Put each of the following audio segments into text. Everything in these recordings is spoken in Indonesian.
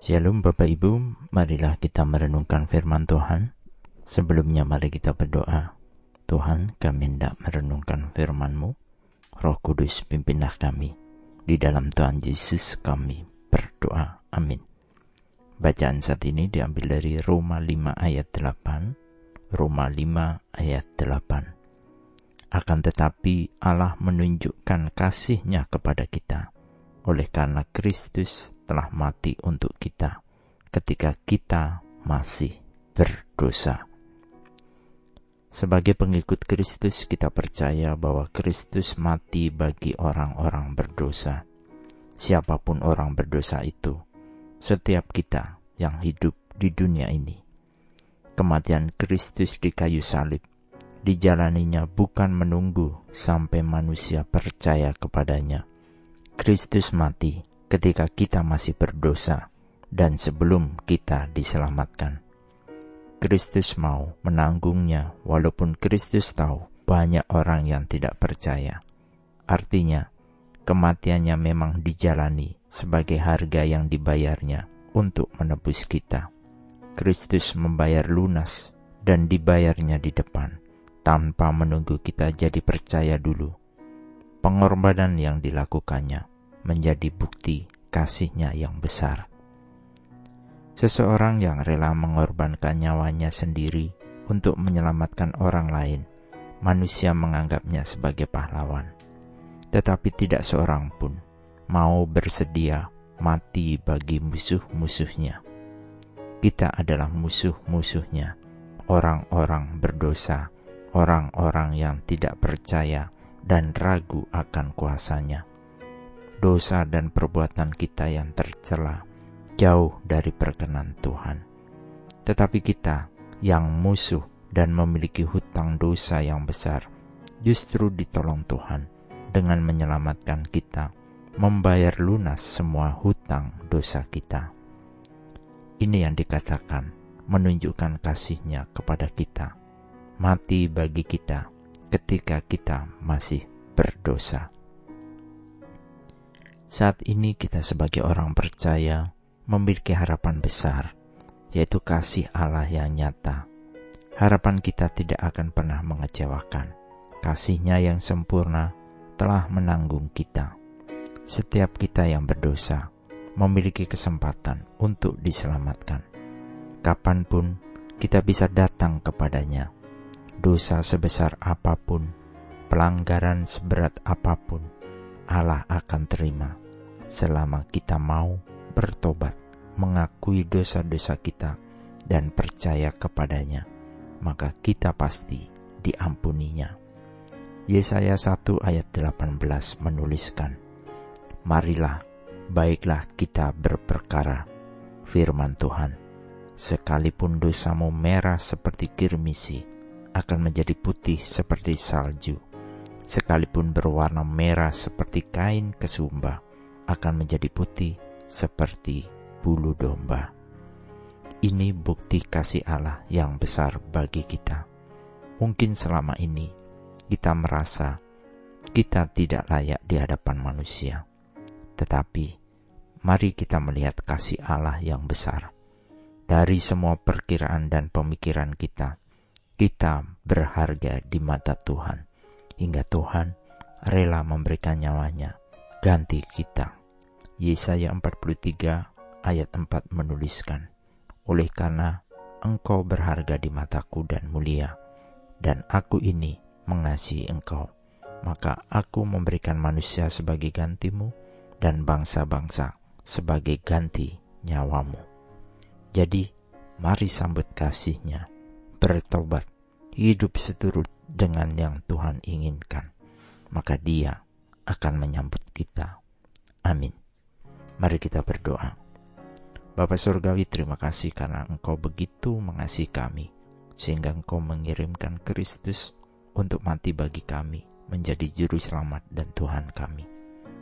Shalom Bapak Ibu, marilah kita merenungkan firman Tuhan. Sebelumnya mari kita berdoa. Tuhan, kami hendak merenungkan firman-Mu. Roh Kudus pimpinlah kami. Di dalam Tuhan Yesus kami berdoa. Amin. Bacaan saat ini diambil dari Roma 5 ayat 8. Roma 5 ayat 8. Akan tetapi Allah menunjukkan kasihnya kepada kita oleh karena Kristus telah mati untuk kita ketika kita masih berdosa. Sebagai pengikut Kristus, kita percaya bahwa Kristus mati bagi orang-orang berdosa. Siapa pun orang berdosa itu, setiap kita yang hidup di dunia ini. Kematian Kristus di kayu salib dijalaninya bukan menunggu sampai manusia percaya kepadanya. Kristus mati ketika kita masih berdosa dan sebelum kita diselamatkan. Kristus mau menanggungnya walaupun Kristus tahu banyak orang yang tidak percaya. Artinya, kematiannya memang dijalani sebagai harga yang dibayarnya untuk menebus kita. Kristus membayar lunas dan dibayarnya di depan tanpa menunggu kita jadi percaya dulu. Pengorbanan yang dilakukannya menjadi bukti kasihnya yang besar. Seseorang yang rela mengorbankan nyawanya sendiri untuk menyelamatkan orang lain, manusia menganggapnya sebagai pahlawan. Tetapi tidak seorang pun mau bersedia mati bagi musuh-musuhnya. Kita adalah musuh-musuhnya, orang-orang berdosa, orang-orang yang tidak percaya dan ragu akan kuasanya dosa dan perbuatan kita yang tercela jauh dari perkenan Tuhan. Tetapi kita yang musuh dan memiliki hutang dosa yang besar justru ditolong Tuhan dengan menyelamatkan kita membayar lunas semua hutang dosa kita. Ini yang dikatakan menunjukkan kasihnya kepada kita, mati bagi kita ketika kita masih berdosa. Saat ini kita sebagai orang percaya memiliki harapan besar, yaitu kasih Allah yang nyata. Harapan kita tidak akan pernah mengecewakan. Kasihnya yang sempurna telah menanggung kita. Setiap kita yang berdosa memiliki kesempatan untuk diselamatkan. Kapan pun kita bisa datang kepadanya. Dosa sebesar apa pun, pelanggaran seberat apa pun, Allah akan terima selama kita mau bertobat, mengakui dosa-dosa kita, dan percaya kepadanya, maka kita pasti diampuninya. Yesaya 1 ayat 18 menuliskan, Marilah, baiklah kita berperkara, firman Tuhan, sekalipun dosamu merah seperti kirmisi, akan menjadi putih seperti salju sekalipun berwarna merah seperti kain kesumba, akan menjadi putih seperti bulu domba. Ini bukti kasih Allah yang besar bagi kita. Mungkin selama ini kita merasa kita tidak layak di hadapan manusia, tetapi mari kita melihat kasih Allah yang besar. Dari semua perkiraan dan pemikiran kita, kita berharga di mata Tuhan hingga Tuhan rela memberikan nyawanya ganti kita. Yesaya 43 ayat 4 menuliskan, Oleh karena engkau berharga di mataku dan mulia, dan aku ini mengasihi engkau, maka aku memberikan manusia sebagai gantimu dan bangsa-bangsa sebagai ganti nyawamu. Jadi, mari sambut kasihnya, bertobat, hidup seturut dengan yang Tuhan inginkan, maka Dia akan menyambut kita. Amin. Mari kita berdoa. Bapa Surgawi, terima kasih karena Engkau begitu mengasihi kami, sehingga Engkau mengirimkan Kristus untuk mati bagi kami, menjadi juru selamat dan Tuhan kami.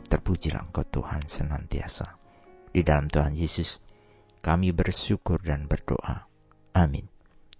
Terpujilah Engkau Tuhan senantiasa. Di dalam Tuhan Yesus, kami bersyukur dan berdoa. Amin.